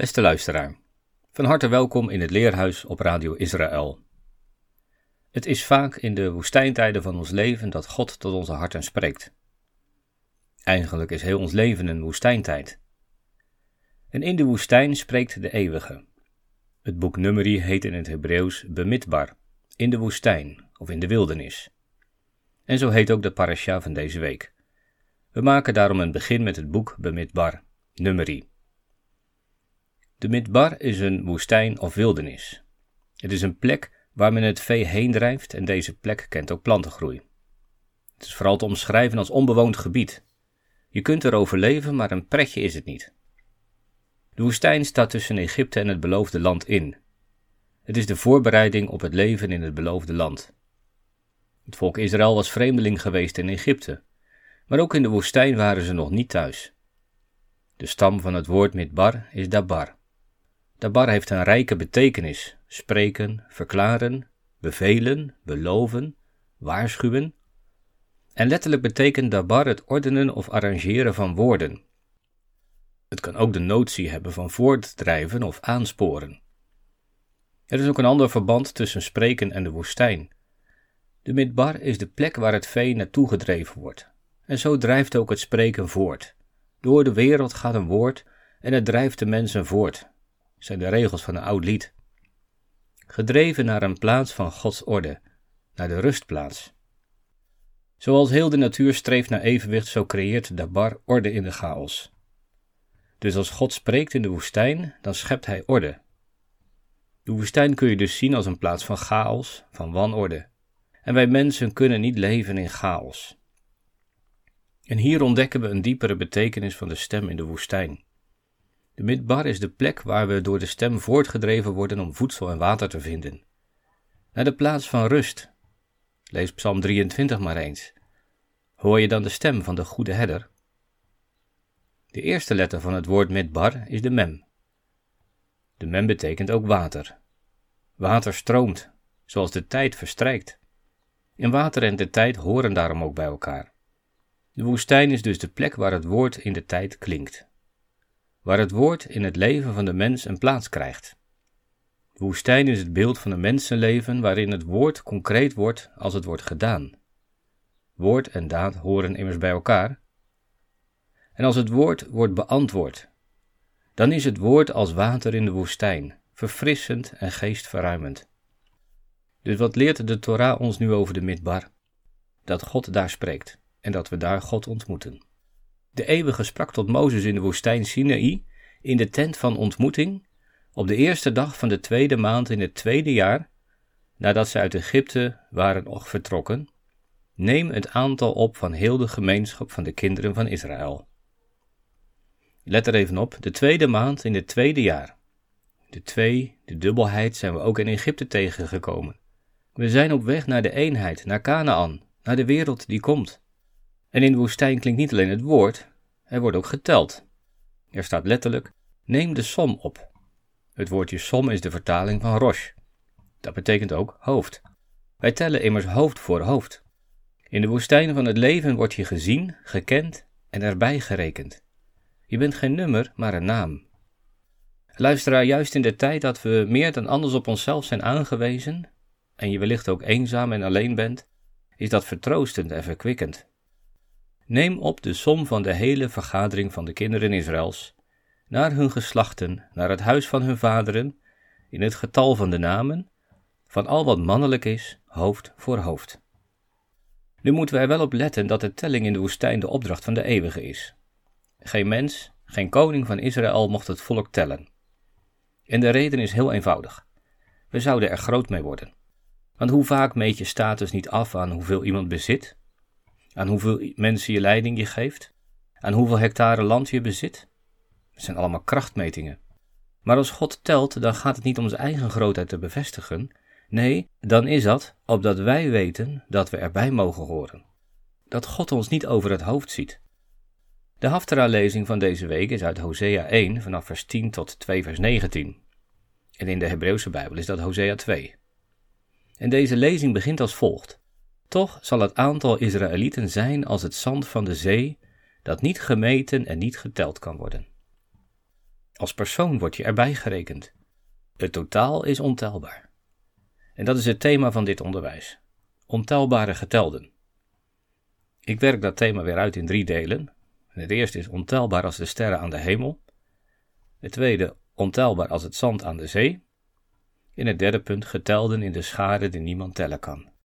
Beste luisteraar, van harte welkom in het Leerhuis op Radio Israël. Het is vaak in de woestijntijden van ons leven dat God tot onze harten spreekt. Eigenlijk is heel ons leven een woestijntijd. En in de woestijn spreekt de Eeuwige. Het boek Numeri heet in het Hebreeuws Bemidbar, in de woestijn of in de wildernis. En zo heet ook de parasha van deze week. We maken daarom een begin met het boek Bemidbar, Numeri. De Midbar is een woestijn of wildernis. Het is een plek waar men het vee heen drijft en deze plek kent ook plantengroei. Het is vooral te omschrijven als onbewoond gebied. Je kunt er overleven, maar een pretje is het niet. De woestijn staat tussen Egypte en het beloofde land in. Het is de voorbereiding op het leven in het beloofde land. Het volk Israël was vreemdeling geweest in Egypte, maar ook in de woestijn waren ze nog niet thuis. De stam van het woord Midbar is Dabar. Dabar heeft een rijke betekenis: spreken, verklaren, bevelen, beloven, waarschuwen. En letterlijk betekent dabar het ordenen of arrangeren van woorden. Het kan ook de notie hebben van voortdrijven of aansporen. Er is ook een ander verband tussen spreken en de woestijn. De midbar is de plek waar het vee naartoe gedreven wordt. En zo drijft ook het spreken voort. Door de wereld gaat een woord en het drijft de mensen voort, zijn de regels van een oud lied. Gedreven naar een plaats van Gods orde, naar de rustplaats. Zoals heel de natuur streeft naar evenwicht, zo creëert Dabar orde in de chaos. Dus als God spreekt in de woestijn, dan schept hij orde. De woestijn kun je dus zien als een plaats van chaos, van wanorde. En wij mensen kunnen niet leven in chaos. En hier ontdekken we een diepere betekenis van de stem in de woestijn. De midbar is de plek waar we door de stem voortgedreven worden om voedsel en water te vinden. Naar de plaats van rust. Lees Psalm 23 maar eens. Hoor je dan de stem van de goede herder? De eerste letter van het woord midbar is de mem. De mem betekent ook water. Water stroomt, zoals de tijd verstrijkt. En water en de tijd horen daarom ook bij elkaar. De woestijn is dus de plek waar het woord in de tijd klinkt waar het woord in het leven van de mens een plaats krijgt. De woestijn is het beeld van een mensenleven waarin het woord concreet wordt als het wordt gedaan. Woord en daad horen immers bij elkaar. En als het woord wordt beantwoord, dan is het woord als water in de woestijn, verfrissend en geestverruimend. Dus wat leert de Torah ons nu over de midbar? Dat God daar spreekt en dat we daar God ontmoeten. De eeuwige sprak tot Mozes in de woestijn Sinaï, in de tent van ontmoeting, op de eerste dag van de tweede maand in het tweede jaar, nadat ze uit Egypte waren vertrokken, neem het aantal op van heel de gemeenschap van de kinderen van Israël. Let er even op, de tweede maand in het tweede jaar. De twee, de dubbelheid, zijn we ook in Egypte tegengekomen. We zijn op weg naar de eenheid, naar Canaan, naar de wereld die komt. En in de woestijn klinkt niet alleen het woord, er wordt ook geteld. Er staat letterlijk: neem de som op. Het woordje som is de vertaling van rosh. Dat betekent ook hoofd. Wij tellen immers hoofd voor hoofd. In de woestijnen van het leven word je gezien, gekend en erbij gerekend. Je bent geen nummer, maar een naam. Luisteraar, juist in de tijd dat we meer dan anders op onszelf zijn aangewezen, en je wellicht ook eenzaam en alleen bent, is dat vertroostend en verkwikkend. Neem op de som van de hele vergadering van de kinderen Israëls, naar hun geslachten, naar het huis van hun vaderen, in het getal van de namen, van al wat mannelijk is, hoofd voor hoofd. Nu moeten wij wel op letten dat de telling in de woestijn de opdracht van de eeuwige is. Geen mens, geen koning van Israël mocht het volk tellen. En de reden is heel eenvoudig. We zouden er groot mee worden. Want hoe vaak meet je status niet af aan hoeveel iemand bezit, aan hoeveel mensen je leiding je geeft, aan hoeveel hectare land je bezit. Het zijn allemaal krachtmetingen. Maar als God telt, dan gaat het niet om zijn eigen grootheid te bevestigen. Nee, dan is dat opdat wij weten dat we erbij mogen horen. Dat God ons niet over het hoofd ziet. De Haftara-lezing van deze week is uit Hosea 1 vanaf vers 10 tot 2 vers 19. En in de Hebreeuwse Bijbel is dat Hosea 2. En deze lezing begint als volgt. Toch zal het aantal Israëlieten zijn als het zand van de zee, dat niet gemeten en niet geteld kan worden. Als persoon word je erbij gerekend. Het totaal is ontelbaar. En dat is het thema van dit onderwijs. Ontelbare getelden. Ik werk dat thema weer uit in drie delen. Het eerste is ontelbaar als de sterren aan de hemel. Het tweede ontelbaar als het zand aan de zee. In het derde punt getelden in de schade die niemand tellen kan.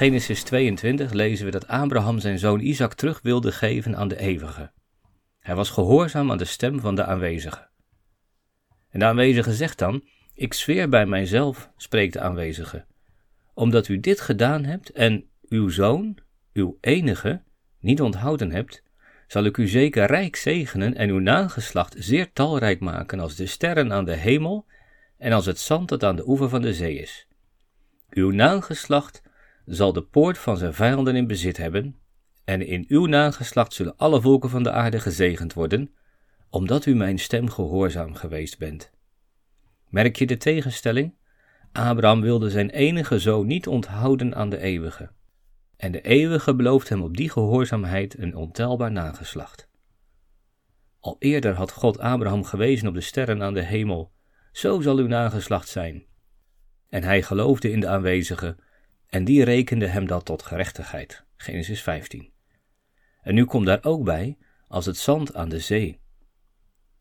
Genesis 22 lezen we dat Abraham zijn zoon Isaac terug wilde geven aan de eeuwige. Hij was gehoorzaam aan de stem van de aanwezige. En de aanwezige zegt dan: Ik zweer bij mijzelf, spreekt de aanwezige, omdat u dit gedaan hebt en uw zoon, uw enige, niet onthouden hebt, zal ik u zeker rijk zegenen en uw nageslacht zeer talrijk maken als de sterren aan de hemel en als het zand dat aan de oever van de zee is. Uw nageslacht zal de poort van zijn vijanden in bezit hebben, en in uw nageslacht zullen alle volken van de aarde gezegend worden, omdat u mijn stem gehoorzaam geweest bent. Merk je de tegenstelling? Abraham wilde zijn enige zoon niet onthouden aan de eeuwige. En de eeuwige belooft hem op die gehoorzaamheid een ontelbaar nageslacht. Al eerder had God Abraham gewezen op de sterren aan de hemel, zo zal uw nageslacht zijn. En hij geloofde in de aanwezige, en die rekende hem dat tot gerechtigheid. Genesis 15. En nu komt daar ook bij, als het zand aan de zee.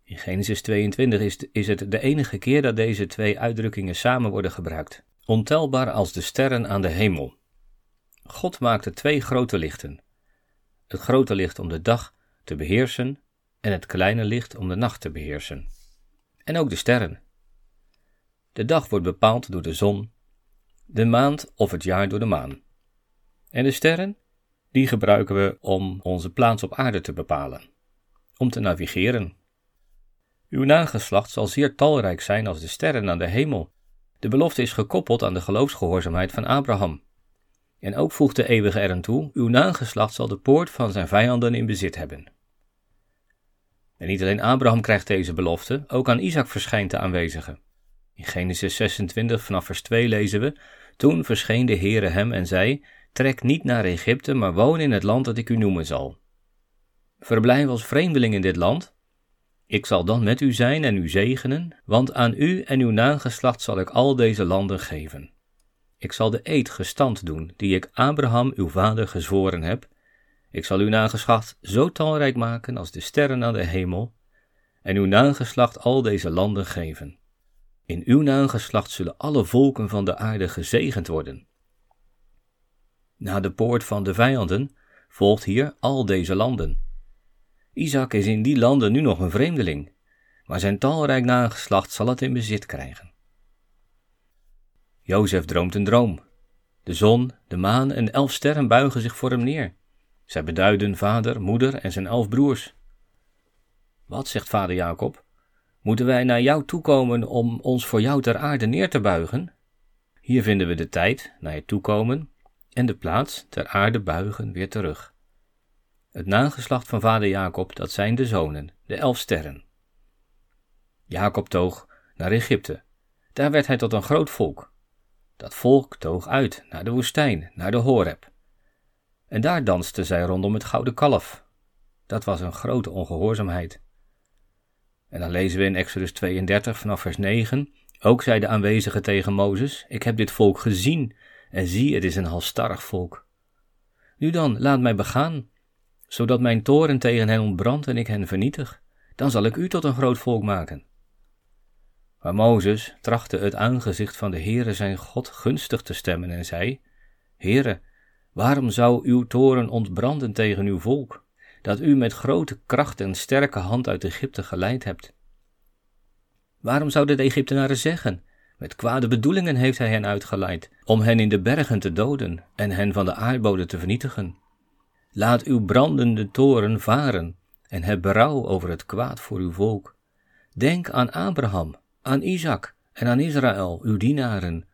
In Genesis 22 is, is het de enige keer dat deze twee uitdrukkingen samen worden gebruikt. Ontelbaar als de sterren aan de hemel. God maakte twee grote lichten. Het grote licht om de dag te beheersen en het kleine licht om de nacht te beheersen. En ook de sterren. De dag wordt bepaald door de zon, de maand of het jaar door de maan. En de sterren, die gebruiken we om onze plaats op aarde te bepalen, om te navigeren. Uw nageslacht zal zeer talrijk zijn als de sterren aan de hemel. De belofte is gekoppeld aan de geloofsgehoorzaamheid van Abraham. En ook voegt de eeuwige er aan toe: uw nageslacht zal de poort van zijn vijanden in bezit hebben. En niet alleen Abraham krijgt deze belofte, ook aan Isaac verschijnt de aanwezige. In Genesis 26 vanaf vers 2 lezen we: Toen verscheen de Heere hem en zei: Trek niet naar Egypte, maar woon in het land dat ik u noemen zal. Verblijf als vreemdeling in dit land. Ik zal dan met u zijn en u zegenen, want aan u en uw nageslacht zal ik al deze landen geven. Ik zal de eed gestand doen, die ik Abraham uw vader gezworen heb. Ik zal uw nageslacht zo talrijk maken als de sterren aan de hemel, en uw nageslacht al deze landen geven. In uw nageslacht zullen alle volken van de aarde gezegend worden. Na de poort van de vijanden volgt hier al deze landen. Isaac is in die landen nu nog een vreemdeling, maar zijn talrijk nageslacht zal het in bezit krijgen. Jozef droomt een droom. De zon, de maan en elf sterren buigen zich voor hem neer. Zij beduiden vader, moeder en zijn elf broers. Wat, zegt vader Jacob, moeten wij naar jou toekomen om ons voor jou ter aarde neer te buigen? Hier vinden we de tijd, naar je toekomen, en de plaats, ter aarde buigen, weer terug. Het nageslacht van vader Jacob, dat zijn de zonen, de elf sterren. Jacob toog naar Egypte. Daar werd hij tot een groot volk. Dat volk toog uit naar de woestijn, naar de Horeb. En daar dansten zij rondom het gouden kalf. Dat was een grote ongehoorzaamheid. En dan lezen we in Exodus 32 vanaf vers 9. Ook zei de aanwezige tegen Mozes: Ik heb dit volk gezien, en zie, het is een halstarrig volk. Nu dan, laat mij begaan, zodat mijn toren tegen hen ontbrandt en ik hen vernietig. Dan zal ik u tot een groot volk maken. Maar Mozes trachtte het aangezicht van de Heere zijn God gunstig te stemmen en zei: Heere, waarom zou uw toren ontbranden tegen uw volk, dat u met grote kracht en sterke hand uit Egypte geleid hebt? Waarom zouden de Egyptenaren zeggen: Met kwade bedoelingen heeft hij hen uitgeleid, om hen in de bergen te doden en hen van de aardbodem te vernietigen? Laat uw brandende toren varen en heb berouw over het kwaad voor uw volk. Denk aan Abraham, aan Isaac en aan Israël, uw dienaren,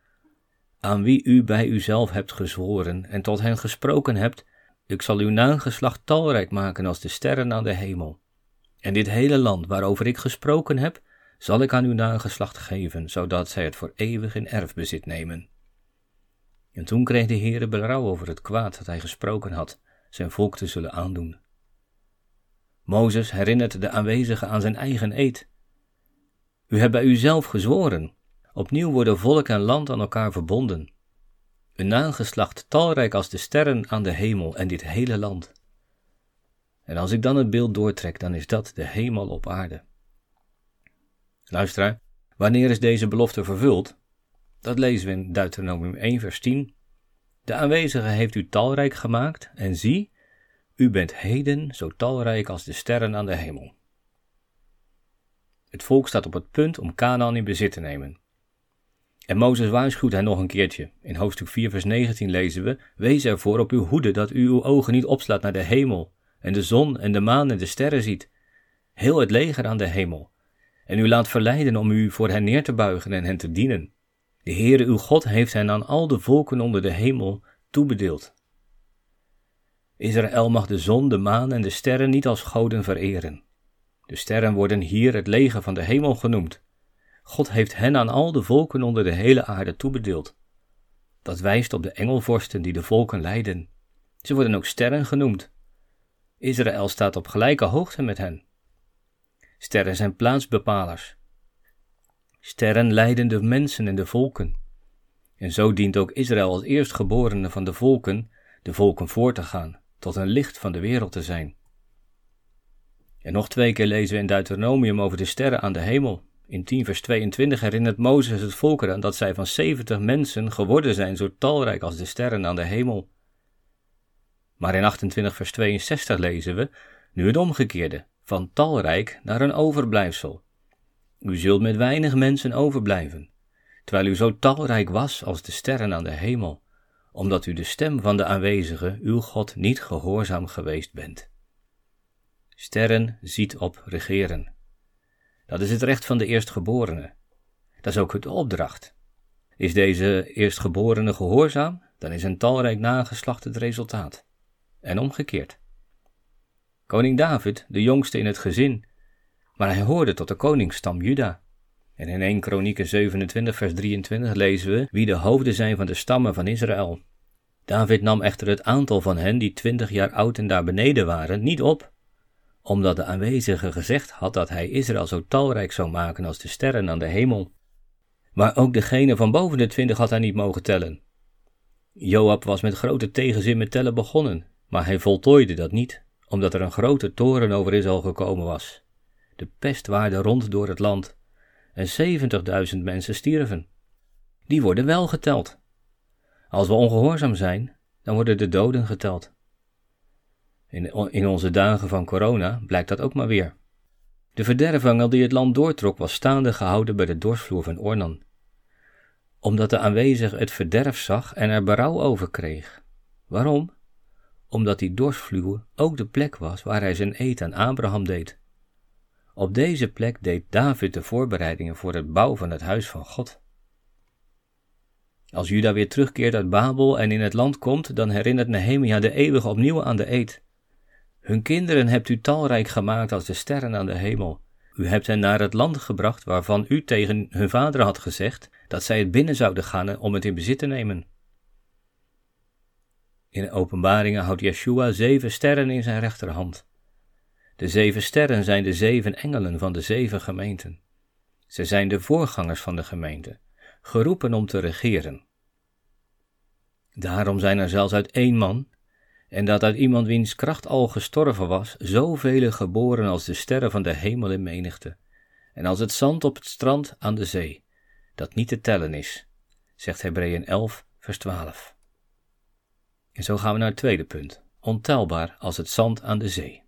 aan wie u bij uzelf hebt gezworen en tot hen gesproken hebt, ik zal uw nageslacht talrijk maken als de sterren aan de hemel. En dit hele land waarover ik gesproken heb, zal ik aan uw nageslacht geven, zodat zij het voor eeuwig in erfbezit nemen. En toen kreeg de Heere berouw over het kwaad dat hij gesproken had, zijn volk te zullen aandoen. Mozes herinnert de aanwezigen aan zijn eigen eed. U hebt bij uzelf gezworen. Opnieuw worden volk en land aan elkaar verbonden. Een nageslacht talrijk als de sterren aan de hemel en dit hele land. En als ik dan het beeld doortrek, dan is dat de hemel op aarde. Luisteraar, wanneer is deze belofte vervuld? Dat lezen we in Deuteronomium 1, vers 10. De aanwezige heeft u talrijk gemaakt, en zie, u bent heden zo talrijk als de sterren aan de hemel. Het volk staat op het punt om Canaan in bezit te nemen. En Mozes waarschuwt hen nog een keertje. In hoofdstuk 4, vers 19 lezen we: Wees ervoor op uw hoede dat u uw ogen niet opslaat naar de hemel, en de zon en de maan en de sterren ziet. Heel het leger aan de hemel. En u laat verleiden om u voor hen neer te buigen en hen te dienen. De Heere uw God heeft hen aan al de volken onder de hemel toebedeeld. Israël mag de zon, de maan en de sterren niet als goden vereren. De sterren worden hier het leger van de hemel genoemd. God heeft hen aan al de volken onder de hele aarde toebedeeld. Dat wijst op de engelvorsten die de volken leiden. Ze worden ook sterren genoemd. Israël staat op gelijke hoogte met hen. Sterren zijn plaatsbepalers. Sterren leiden de mensen en de volken. En zo dient ook Israël als eerstgeborene van de volken de volken voor te gaan, tot een licht van de wereld te zijn. En nog twee keer lezen we in Deuteronomium over de sterren aan de hemel. In 10 vers 22 herinnert Mozes het volk eraan dat zij van 70 mensen geworden zijn zo talrijk als de sterren aan de hemel. Maar in 28 vers 62 lezen we, nu het omgekeerde, van talrijk naar een overblijfsel. U zult met weinig mensen overblijven, terwijl u zo talrijk was als de sterren aan de hemel, omdat u de stem van de aanwezige, uw God, niet gehoorzaam geweest bent. Sterren ziet op regeren. Dat is het recht van de eerstgeborene. Dat is ook het opdracht. Is deze eerstgeborene gehoorzaam, dan is een talrijk nageslacht het resultaat. En omgekeerd. Koning David, de jongste in het gezin, maar hij hoorde tot de koningsstam Juda. En in 1 Kronieken 27 vers 23 lezen we wie de hoofden zijn van de stammen van Israël. David nam echter het aantal van hen die twintig jaar oud en daar beneden waren niet op, omdat de aanwezige gezegd had dat hij Israël zo talrijk zou maken als de sterren aan de hemel. Maar ook degene van boven de twintig had hij niet mogen tellen. Joab was met grote tegenzin met tellen begonnen, maar hij voltooide dat niet, omdat er een grote toren over Israël gekomen was. De pest waarde rond door het land, en zeventigduizend mensen stierven. Die worden wel geteld. Als we ongehoorzaam zijn, dan worden de doden geteld. In, in onze dagen van corona blijkt dat ook maar weer. De verderving die het land doortrok was staande gehouden bij de dorsvloer van Ornan. Omdat de aanwezige het verderf zag en er berouw over kreeg. Waarom? Omdat die dorsvloer ook de plek was waar hij zijn eet aan Abraham deed. Op deze plek deed David de voorbereidingen voor het bouw van het huis van God. Als Juda weer terugkeert uit Babel en in het land komt, dan herinnert Nehemia de eeuwige opnieuw aan de eed. Hun kinderen hebt u talrijk gemaakt als de sterren aan de hemel. U hebt hen naar het land gebracht waarvan u tegen hun vader had gezegd dat zij het binnen zouden gaan om het in bezit te nemen. In openbaringen houdt Yeshua zeven sterren in zijn rechterhand. De zeven sterren zijn de zeven engelen van de zeven gemeenten. Ze zijn de voorgangers van de gemeente, geroepen om te regeren. Daarom zijn er zelfs uit één man, en dat uit iemand wiens kracht al gestorven was, zoveel geboren als de sterren van de hemel in menigte, en als het zand op het strand aan de zee, dat niet te tellen is, zegt Hebreeën 11, vers 12. En zo gaan we naar het tweede punt, ontelbaar als het zand aan de zee.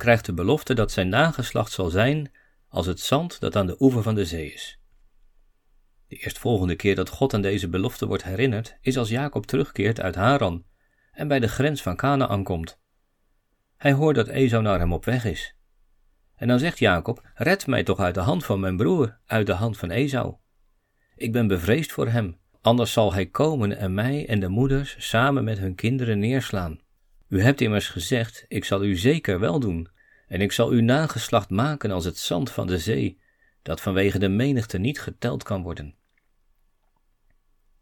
Krijgt de belofte dat zijn nageslacht zal zijn als het zand dat aan de oever van de zee is. De eerstvolgende keer dat God aan deze belofte wordt herinnerd, is als Jacob terugkeert uit Haran en bij de grens van Canaan komt. Hij hoort dat Esau naar hem op weg is. En dan zegt Jacob: Red mij toch uit de hand van mijn broer, uit de hand van Esau. Ik ben bevreesd voor hem, anders zal hij komen en mij en de moeders samen met hun kinderen neerslaan. U hebt immers gezegd: Ik zal u zeker wel doen, en ik zal uw nageslacht maken als het zand van de zee, dat vanwege de menigte niet geteld kan worden.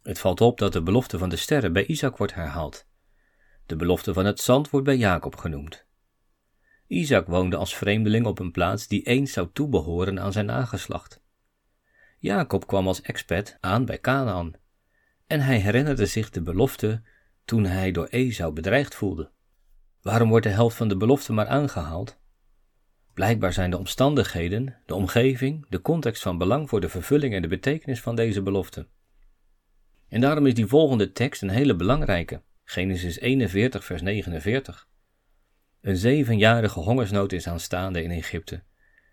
Het valt op dat de belofte van de sterren bij Isaac wordt herhaald. De belofte van het zand wordt bij Jacob genoemd. Isaac woonde als vreemdeling op een plaats die eens zou toebehoren aan zijn nageslacht. Jacob kwam als expat aan bij Canaan, en hij herinnerde zich de belofte toen hij door Esau bedreigd voelde. Waarom wordt de helft van de belofte maar aangehaald? Blijkbaar zijn de omstandigheden, de omgeving, de context van belang voor de vervulling en de betekenis van deze belofte. En daarom is die volgende tekst een hele belangrijke, Genesis 41, vers 49. Een zevenjarige hongersnood is aanstaande in Egypte.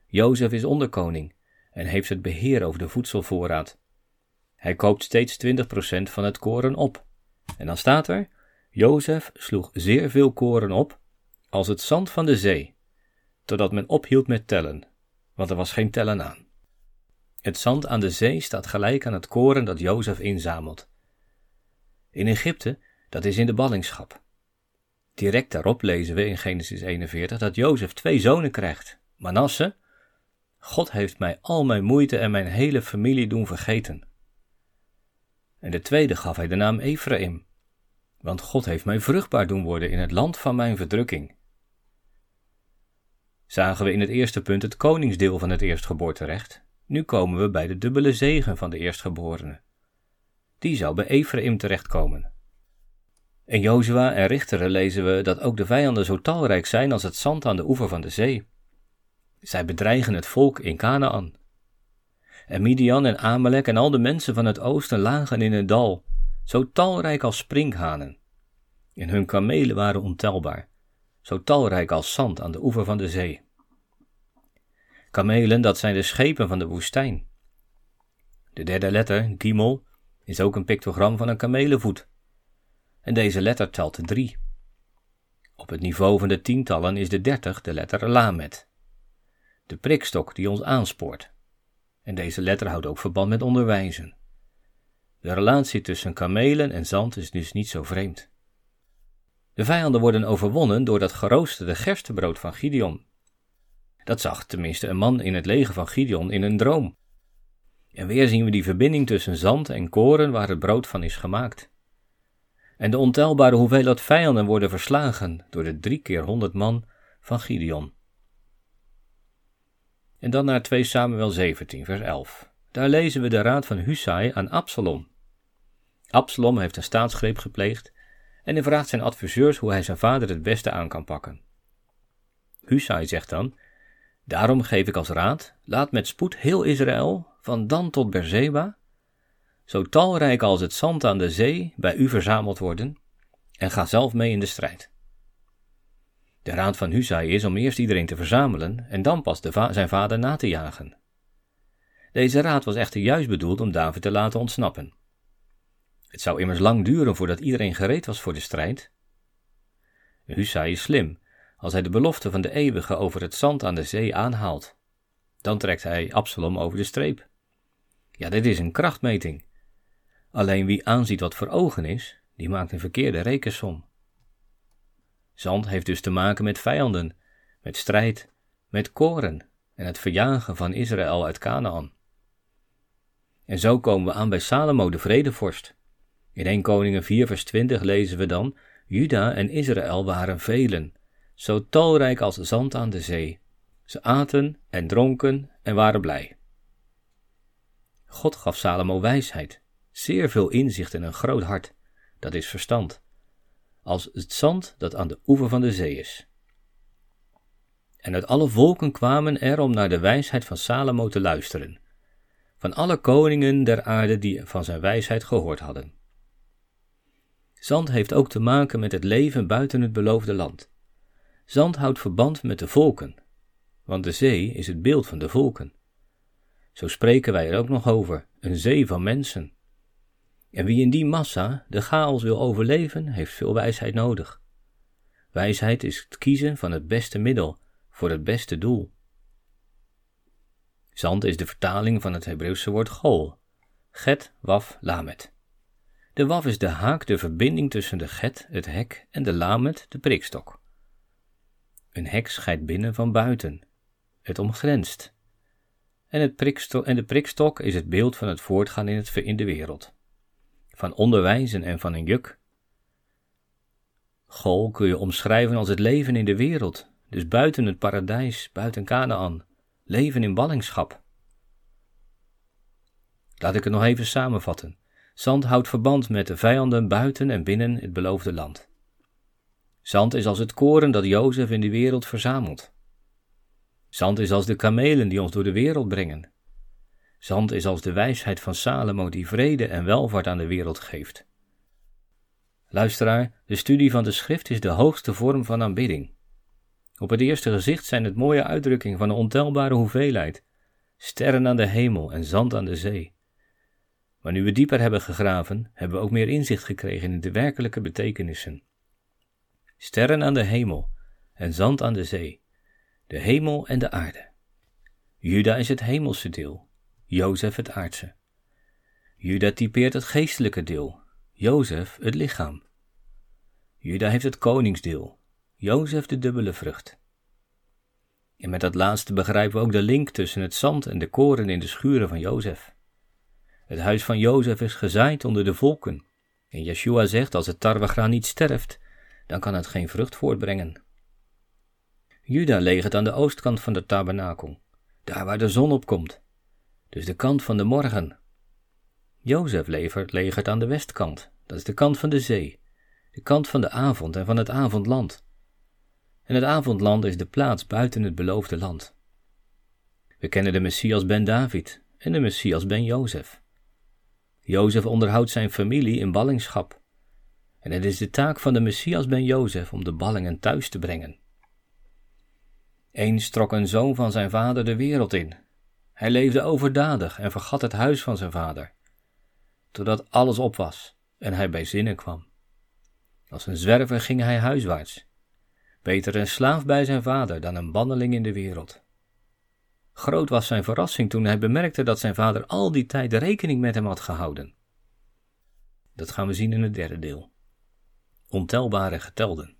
Jozef is onderkoning en heeft het beheer over de voedselvoorraad. Hij koopt steeds 20% van het koren op. En dan staat er: Jozef sloeg zeer veel koren op, als het zand van de zee, totdat men ophield met tellen, want er was geen tellen aan. Het zand aan de zee staat gelijk aan het koren dat Jozef inzamelt. In Egypte, dat is in de ballingschap. Direct daarop lezen we in Genesis 41 dat Jozef twee zonen krijgt: Manasse. God heeft mij al mijn moeite en mijn hele familie doen vergeten. En de tweede gaf hij de naam Ephraim, want God heeft mij vruchtbaar doen worden in het land van mijn verdrukking. Zagen we in het eerste punt het koningsdeel van het eerstgeboorterecht, nu komen we bij de dubbele zegen van de eerstgeborene. Die zou bij Ephraim terechtkomen. In Jozua en Richteren lezen we dat ook de vijanden zo talrijk zijn als het zand aan de oever van de zee. Zij bedreigen het volk in Canaan. En Midian en Amalek en al de mensen van het oosten lagen in een dal, zo talrijk als sprinkhanen. En hun kamelen waren ontelbaar, zo talrijk als zand aan de oever van de zee. Kamelen, dat zijn de schepen van de woestijn. De derde letter, Gimel, is ook een pictogram van een kamelenvoet. En deze letter telt drie. Op het niveau van de tientallen is de dertig de letter Lamet. De prikstok die ons aanspoort. En deze letter houdt ook verband met onderwijzen. De relatie tussen kamelen en zand is dus niet zo vreemd. De vijanden worden overwonnen door dat geroosterde gerstebrood van Gideon. Dat zag tenminste een man in het leger van Gideon in een droom. En weer zien we die verbinding tussen zand en koren waar het brood van is gemaakt. En de ontelbare hoeveelheid vijanden worden verslagen door de drie keer honderd man van Gideon. En dan naar 2 Samuel 17, vers 11. Daar lezen we de raad van Husai aan Absalom. Absalom heeft een staatsgreep gepleegd en hij vraagt zijn adviseurs hoe hij zijn vader het beste aan kan pakken. Husai zegt dan: Daarom geef ik als raad: laat met spoed heel Israël, van Dan tot Berzeba, zo talrijk als het zand aan de zee, bij u verzameld worden, en ga zelf mee in de strijd. De raad van Husai is om eerst iedereen te verzamelen en dan pas zijn vader na te jagen. Deze raad was echter juist bedoeld om David te laten ontsnappen. Het zou immers lang duren voordat iedereen gereed was voor de strijd. Husai is slim als hij de belofte van de eeuwige over het zand aan de zee aanhaalt. Dan trekt hij Absalom over de streep. Ja, dit is een krachtmeting. Alleen wie aanziet wat voor ogen is, die maakt een verkeerde rekensom. Zand heeft dus te maken met vijanden, met strijd, met koren en het verjagen van Israël uit Canaan. En zo komen we aan bij Salomo de vredevorst. In 1 Koningen 4 vers 20 lezen we dan, Juda en Israël waren velen, zo talrijk als zand aan de zee. Ze aten en dronken en waren blij. God gaf Salomo wijsheid, zeer veel inzicht en een groot hart, dat is verstand, als het zand dat aan de oever van de zee is. En uit alle volken kwamen er om naar de wijsheid van Salomo te luisteren, van alle koningen der aarde die van zijn wijsheid gehoord hadden. Zand heeft ook te maken met het leven buiten het beloofde land. Zand houdt verband met de volken, want de zee is het beeld van de volken. Zo spreken wij er ook nog over, een zee van mensen. En wie in die massa de chaos wil overleven, heeft veel wijsheid nodig. Wijsheid is het kiezen van het beste middel voor het beste doel. Zand is de vertaling van het Hebreeuwse woord gol, get, waf, lamet. De waf is de haak, de verbinding tussen de get, het hek, en de lamet, de prikstok. Een hek scheidt binnen van buiten. Het omgrenst. En, het prikstok, en de prikstok is het beeld van het voortgaan in, het, in de wereld. Van onderwijzen en van een juk. Gol kun je omschrijven als het leven in de wereld, dus buiten het paradijs, buiten Canaan, leven in ballingschap. Laat ik het nog even samenvatten. Zand houdt verband met de vijanden buiten en binnen het beloofde land. Zand is als het koren dat Jozef in de wereld verzamelt. Zand is als de kamelen die ons door de wereld brengen. Zand is als de wijsheid van Salomo die vrede en welvaart aan de wereld geeft. Luisteraar, de studie van de schrift is de hoogste vorm van aanbidding. Op het eerste gezicht zijn het mooie uitdrukkingen van een ontelbare hoeveelheid, sterren aan de hemel en zand aan de zee. Maar nu we dieper hebben gegraven, hebben we ook meer inzicht gekregen in de werkelijke betekenissen. Sterren aan de hemel en zand aan de zee, de hemel en de aarde. Juda is het hemelse deel, Jozef het aardse. Juda typeert het geestelijke deel, Jozef het lichaam. Juda heeft het koningsdeel, Jozef de dubbele vrucht. En met dat laatste begrijpen we ook de link tussen het zand en de koren in de schuren van Jozef. Het huis van Jozef is gezaaid onder de volken. En Yeshua zegt: als het tarwegraan niet sterft, dan kan het geen vrucht voortbrengen. Juda legert aan de oostkant van de tabernakel, daar waar de zon opkomt, dus de kant van de morgen. Jozef levert, legert aan de westkant, dat is de kant van de zee, de kant van de avond en van het avondland. En het avondland is de plaats buiten het beloofde land. We kennen de Messias ben David en de Messias ben Jozef. Jozef onderhoudt zijn familie in ballingschap. En het is de taak van de Messias ben Jozef om de ballingen thuis te brengen. Eens trok een zoon van zijn vader de wereld in. Hij leefde overdadig en vergat het huis van zijn vader, totdat alles op was en hij bij zinnen kwam. Als een zwerver ging hij huiswaarts. Beter een slaaf bij zijn vader dan een banneling in de wereld. Groot was zijn verrassing toen hij bemerkte dat zijn vader al die tijd rekening met hem had gehouden. Dat gaan we zien in het derde deel. Ontelbare getelden.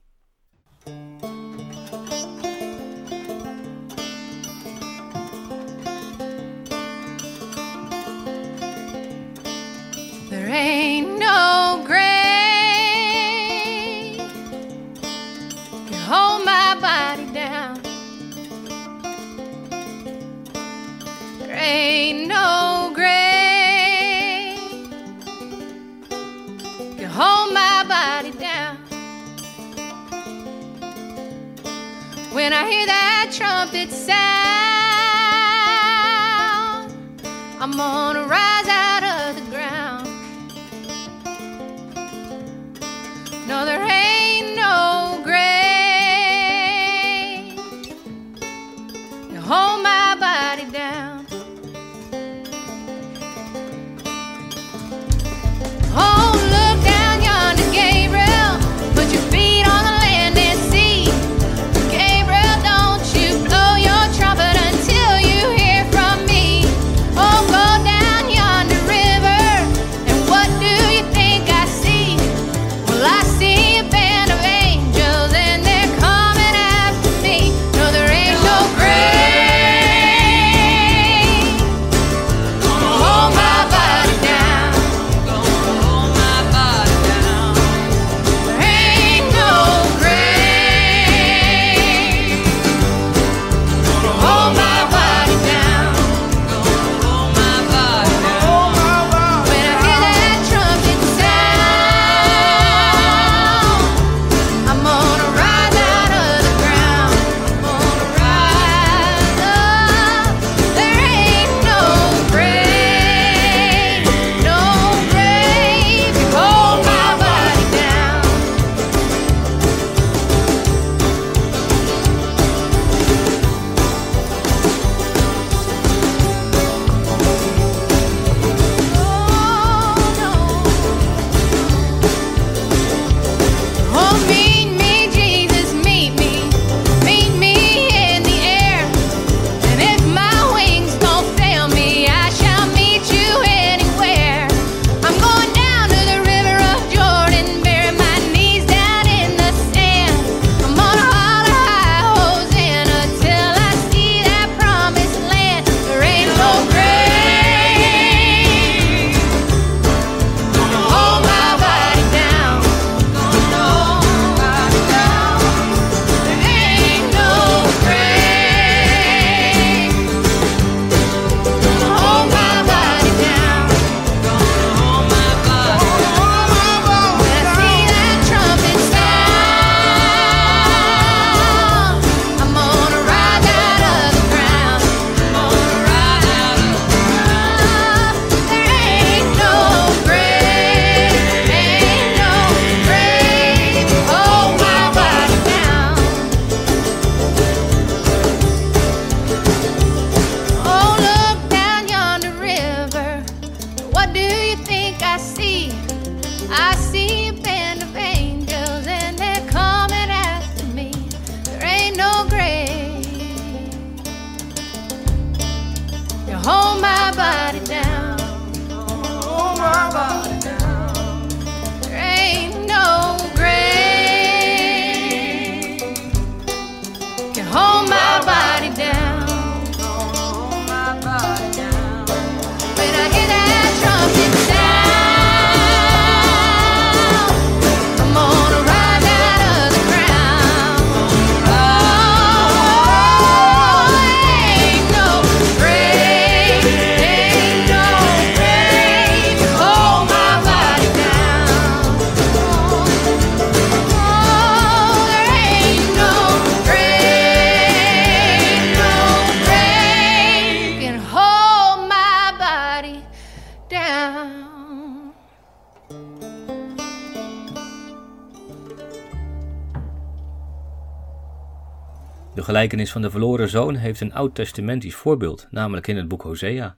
De gelijkenis van de verloren zoon heeft een oud-testamentisch voorbeeld, namelijk in het boek Hosea.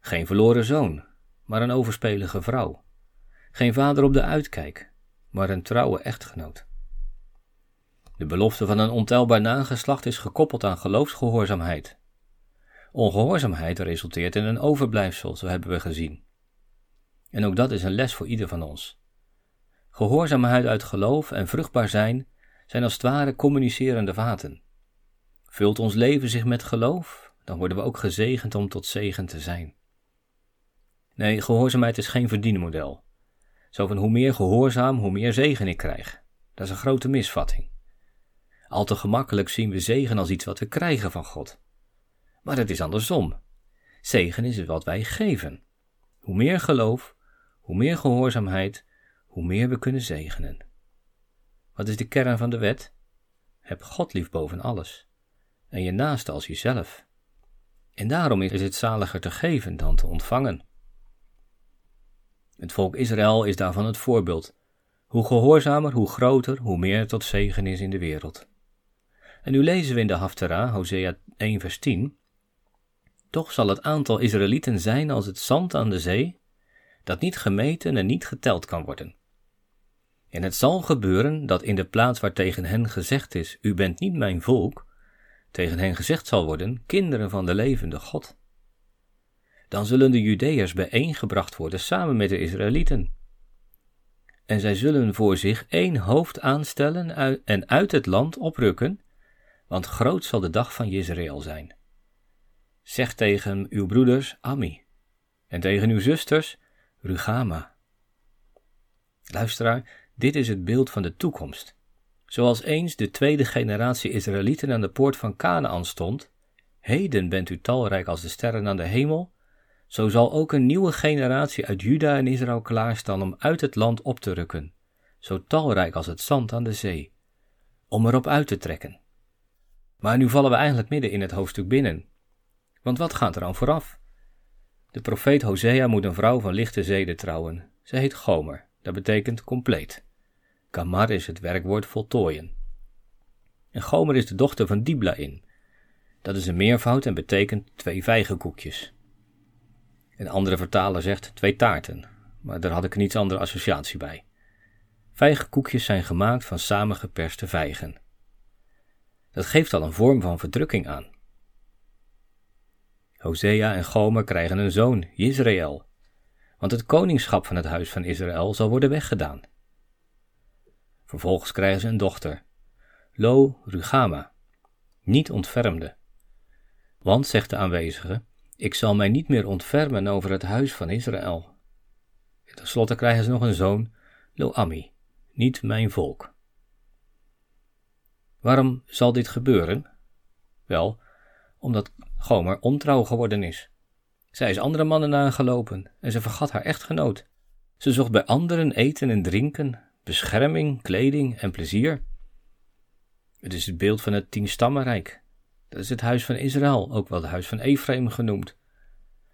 Geen verloren zoon, maar een overspelige vrouw. Geen vader op de uitkijk, maar een trouwe echtgenoot. De belofte van een ontelbaar nageslacht is gekoppeld aan geloofsgehoorzaamheid. Ongehoorzaamheid resulteert in een overblijfsel, zo hebben we gezien. En ook dat is een les voor ieder van ons. Gehoorzaamheid uit geloof en vruchtbaar zijn zijn als het ware communicerende vaten. Vult ons leven zich met geloof, dan worden we ook gezegend om tot zegen te zijn. Nee, gehoorzaamheid is geen verdienmodel. Zo van hoe meer gehoorzaam, hoe meer zegen ik krijg. Dat is een grote misvatting. Al te gemakkelijk zien we zegen als iets wat we krijgen van God. Maar het is andersom. Zegen is wat wij geven. Hoe meer geloof, hoe meer gehoorzaamheid, hoe meer we kunnen zegenen. Wat is de kern van de wet? Heb God lief boven alles en je naaste als jezelf. En daarom is het zaliger te geven dan te ontvangen. Het volk Israël is daarvan het voorbeeld. Hoe gehoorzamer, hoe groter, hoe meer tot zegen is in de wereld. En nu lezen we in de Haftara, Hosea 1 vers 10, Toch zal het aantal Israëlieten zijn als het zand aan de zee, dat niet gemeten en niet geteld kan worden. En het zal gebeuren dat in de plaats waar tegen hen gezegd is, u bent niet mijn volk, tegen hen gezegd zal worden, kinderen van de levende God. Dan zullen de Judeërs bijeengebracht worden samen met de Israëlieten. En zij zullen voor zich één hoofd aanstellen en uit het land oprukken, want groot zal de dag van Jezreel zijn. Zeg tegen uw broeders Ami, en tegen uw zusters Rugama. Luisteraar, dit is het beeld van de toekomst. Zoals eens de tweede generatie Israëlieten aan de poort van Canaan stond, heden bent u talrijk als de sterren aan de hemel, zo zal ook een nieuwe generatie uit Juda en Israël klaarstaan om uit het land op te rukken, zo talrijk als het zand aan de zee, om erop uit te trekken. Maar nu vallen we eigenlijk midden in het hoofdstuk binnen. Want wat gaat er aan vooraf? De profeet Hosea moet een vrouw van lichte zeden trouwen. Ze heet Gomer, dat betekent compleet. Kamar is het werkwoord voltooien. En Gomer is de dochter van Diblain. Dat is een meervoud en betekent twee vijgenkoekjes. Een andere vertaler zegt twee taarten, maar daar had ik een iets andere associatie bij. Vijgenkoekjes zijn gemaakt van samengeperste vijgen. Dat geeft al een vorm van verdrukking aan. Hosea en Gomer krijgen een zoon, Israël, want het koningschap van het huis van Israël zal worden weggedaan. Vervolgens krijgen ze een dochter, Lo Rugama, niet ontfermde. Want, zegt de aanwezige, ik zal mij niet meer ontfermen over het huis van Israël. Ten slotte krijgen ze nog een zoon, Lo Ami, niet mijn volk. Waarom zal dit gebeuren? Wel, omdat Gomer ontrouw geworden is. Zij is andere mannen nagelopen en ze vergat haar echtgenoot. Ze zocht bij anderen eten en drinken, bescherming, kleding en plezier. Het is het beeld van het tienstammenrijk. Dat is het huis van Israël, ook wel het huis van Ephraim genoemd.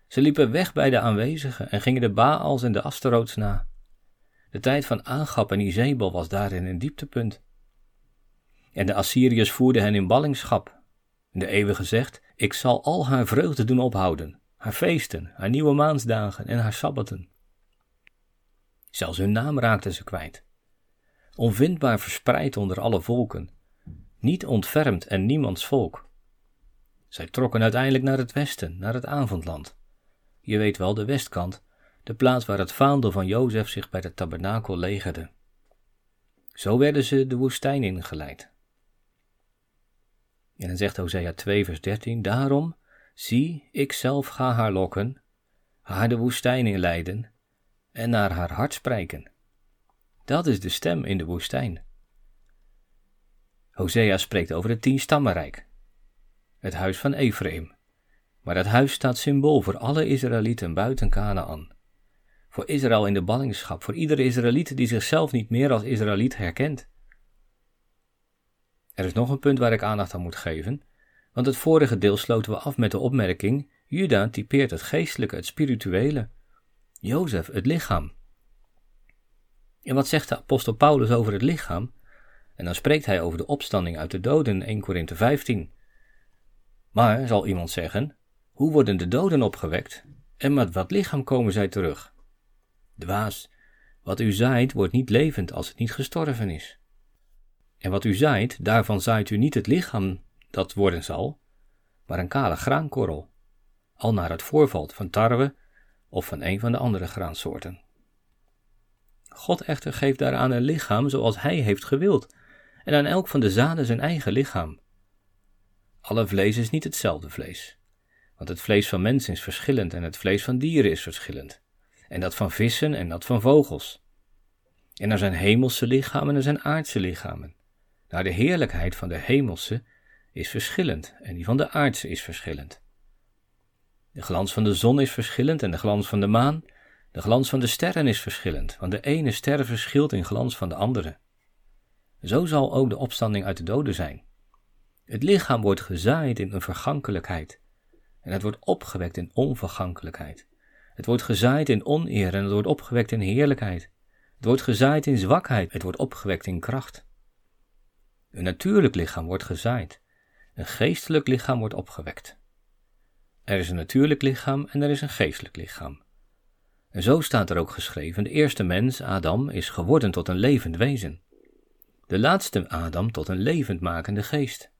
Ze liepen weg bij de aanwezigen en gingen de Baals en de Asteroots na. De tijd van Aangap en Izebel was daarin een dieptepunt. En de Assyriërs voerden hen in ballingschap. De eeuwige zegt, ik zal al haar vreugde doen ophouden, haar feesten, haar nieuwe maansdagen en haar sabbaten. Zelfs hun naam raakten ze kwijt. Onvindbaar verspreid onder alle volken, niet ontfermd en niemands volk. Zij trokken uiteindelijk naar het westen, naar het avondland. Je weet wel, de westkant, de plaats waar het vaandel van Jozef zich bij de tabernakel legerde. Zo werden ze de woestijn ingeleid. En dan zegt Hosea 2, vers 13: Daarom, zie, ik zelf ga haar lokken, haar de woestijn inleiden en naar haar hart spreken. Dat is de stem in de woestijn. Hosea spreekt over het tienstammenrijk, het huis van Ephraim. Maar dat huis staat symbool voor alle Israëlieten buiten Canaan. Voor Israël in de ballingschap, voor iedere Israëliet die zichzelf niet meer als Israëliet herkent. Er is nog een punt waar ik aandacht aan moet geven, want het vorige deel sloten we af met de opmerking: Juda typeert het geestelijke, het spirituele, Jozef het lichaam. En wat zegt de apostel Paulus over het lichaam? En dan spreekt hij over de opstanding uit de doden in 1 Korinthe 15. Maar, zal iemand zeggen, hoe worden de doden opgewekt en met wat lichaam komen zij terug? Dwaas, wat u zaait wordt niet levend als het niet gestorven is. En wat u zaait, daarvan zaait u niet het lichaam dat worden zal, maar een kale graankorrel, al naar het voorvalt van tarwe of van een van de andere graansoorten. God echter geeft daaraan een lichaam zoals Hij heeft gewild, en aan elk van de zaden zijn eigen lichaam. Alle vlees is niet hetzelfde vlees, want het vlees van mensen is verschillend en het vlees van dieren is verschillend, en dat van vissen en dat van vogels. En er zijn hemelse lichamen en er zijn aardse lichamen. Naar de heerlijkheid van de hemelse is verschillend en die van de aardse is verschillend. De glans van de zon is verschillend en de glans van de maan, de glans van de sterren is verschillend, want de ene ster verschilt in glans van de andere. Zo zal ook de opstanding uit de doden zijn. Het lichaam wordt gezaaid in een vergankelijkheid en het wordt opgewekt in onvergankelijkheid. Het wordt gezaaid in oneer en het wordt opgewekt in heerlijkheid. Het wordt gezaaid in zwakheid, het wordt opgewekt in kracht. Een natuurlijk lichaam wordt gezaaid, een geestelijk lichaam wordt opgewekt. Er is een natuurlijk lichaam en er is een geestelijk lichaam. En zo staat er ook geschreven: de eerste mens, Adam, is geworden tot een levend wezen. De laatste Adam tot een levendmakende geest.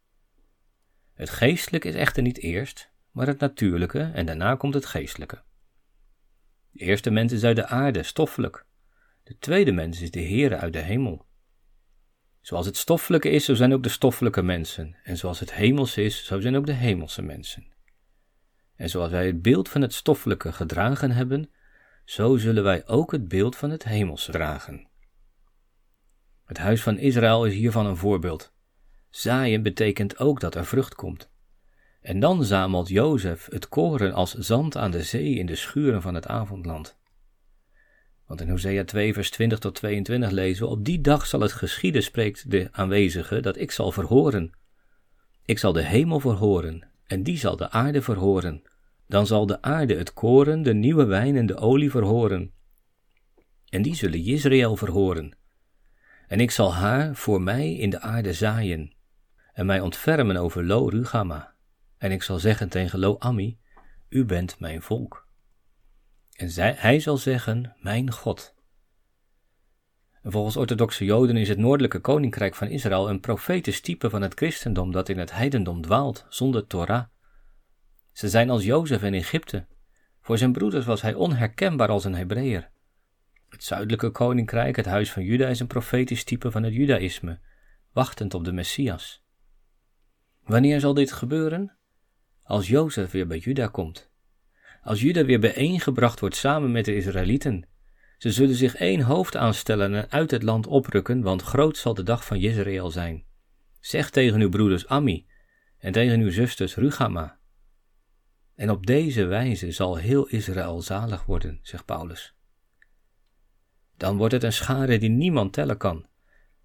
Het geestelijke is echter niet eerst, maar het natuurlijke en daarna komt het geestelijke. De eerste mens is uit de aarde, stoffelijk. De tweede mens is de Heere uit de hemel. Zoals het stoffelijke is, zo zijn ook de stoffelijke mensen. En zoals het hemels is, zo zijn ook de hemelse mensen. En zoals wij het beeld van het stoffelijke gedragen hebben, zo zullen wij ook het beeld van het hemelse dragen. Het huis van Israël is hiervan een voorbeeld. Zaaien betekent ook dat er vrucht komt. En dan zamelt Jozef het koren als zand aan de zee in de schuren van het avondland. Want in Hosea 2, vers 20 tot 22 lezen we: Op die dag zal het geschieden, spreekt de aanwezige, dat ik zal verhoren. Ik zal de hemel verhoren, en die zal de aarde verhoren. Dan zal de aarde het koren, de nieuwe wijn en de olie verhoren. En die zullen Israël verhoren. En ik zal haar voor mij in de aarde zaaien, en mij ontfermen over Lo Rugama. En ik zal zeggen tegen Lo Ami: U bent mijn volk. En zij, hij zal zeggen: Mijn God. volgens orthodoxe Joden is het noordelijke koninkrijk van Israël een profetisch type van het christendom dat in het heidendom dwaalt zonder Torah. Ze zijn als Jozef in Egypte. Voor zijn broeders was hij onherkenbaar als een Hebreeër. Het zuidelijke koninkrijk, het huis van Juda, is een profetisch type van het Judaïsme, wachtend op de Messias. Wanneer zal dit gebeuren? Als Jozef weer bij Juda komt. Als Juda weer bijeengebracht wordt samen met de Israëlieten. Ze zullen zich één hoofd aanstellen en uit het land oprukken, want groot zal de dag van Jezreel zijn. Zeg tegen uw broeders Ami en tegen uw zusters Rugama. En op deze wijze zal heel Israël zalig worden, zegt Paulus. Dan wordt het een schare die niemand tellen kan,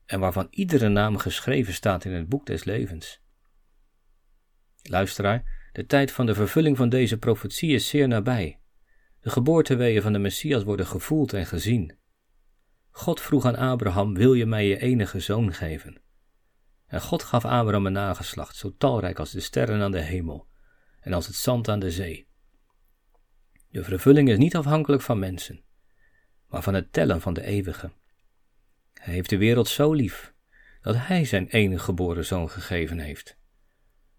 en waarvan iedere naam geschreven staat in het boek des levens. Luisteraar, de tijd van de vervulling van deze profetie is zeer nabij. De geboorteweeën van de Messias worden gevoeld en gezien. God vroeg aan Abraham: Wil je mij je enige zoon geven? En God gaf Abraham een nageslacht, zo talrijk als de sterren aan de hemel en als het zand aan de zee. De vervulling is niet afhankelijk van mensen, maar van het tellen van de eeuwige. Hij heeft de wereld zo lief dat hij zijn enige geboren zoon gegeven heeft,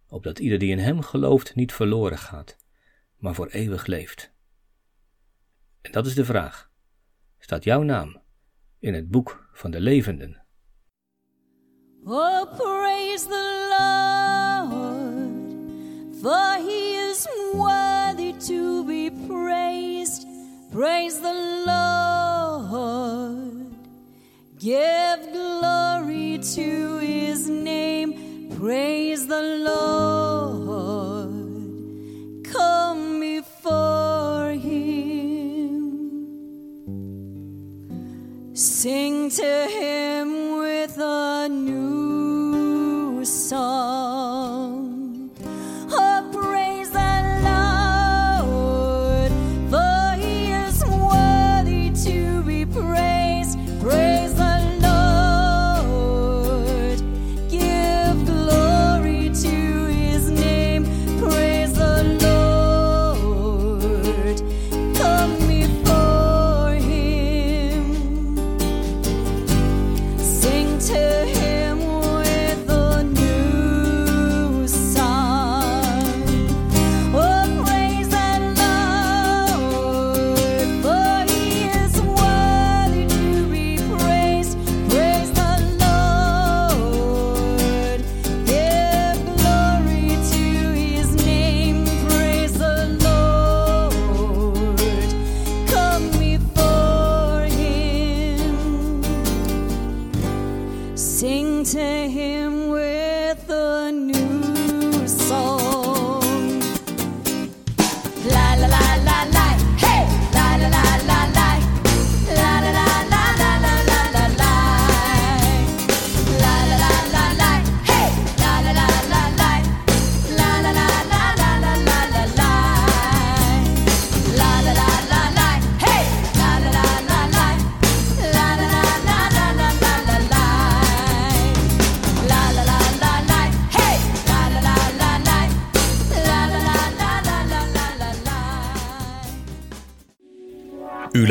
opdat ieder die in hem gelooft niet verloren gaat, maar voor eeuwig leeft. En dat is de vraag: staat jouw naam in het boek van de levenden? Oh, praise the Lord, for Praise the Lord, give glory to his name. Praise the Lord, come before him. Sing to him with a new song.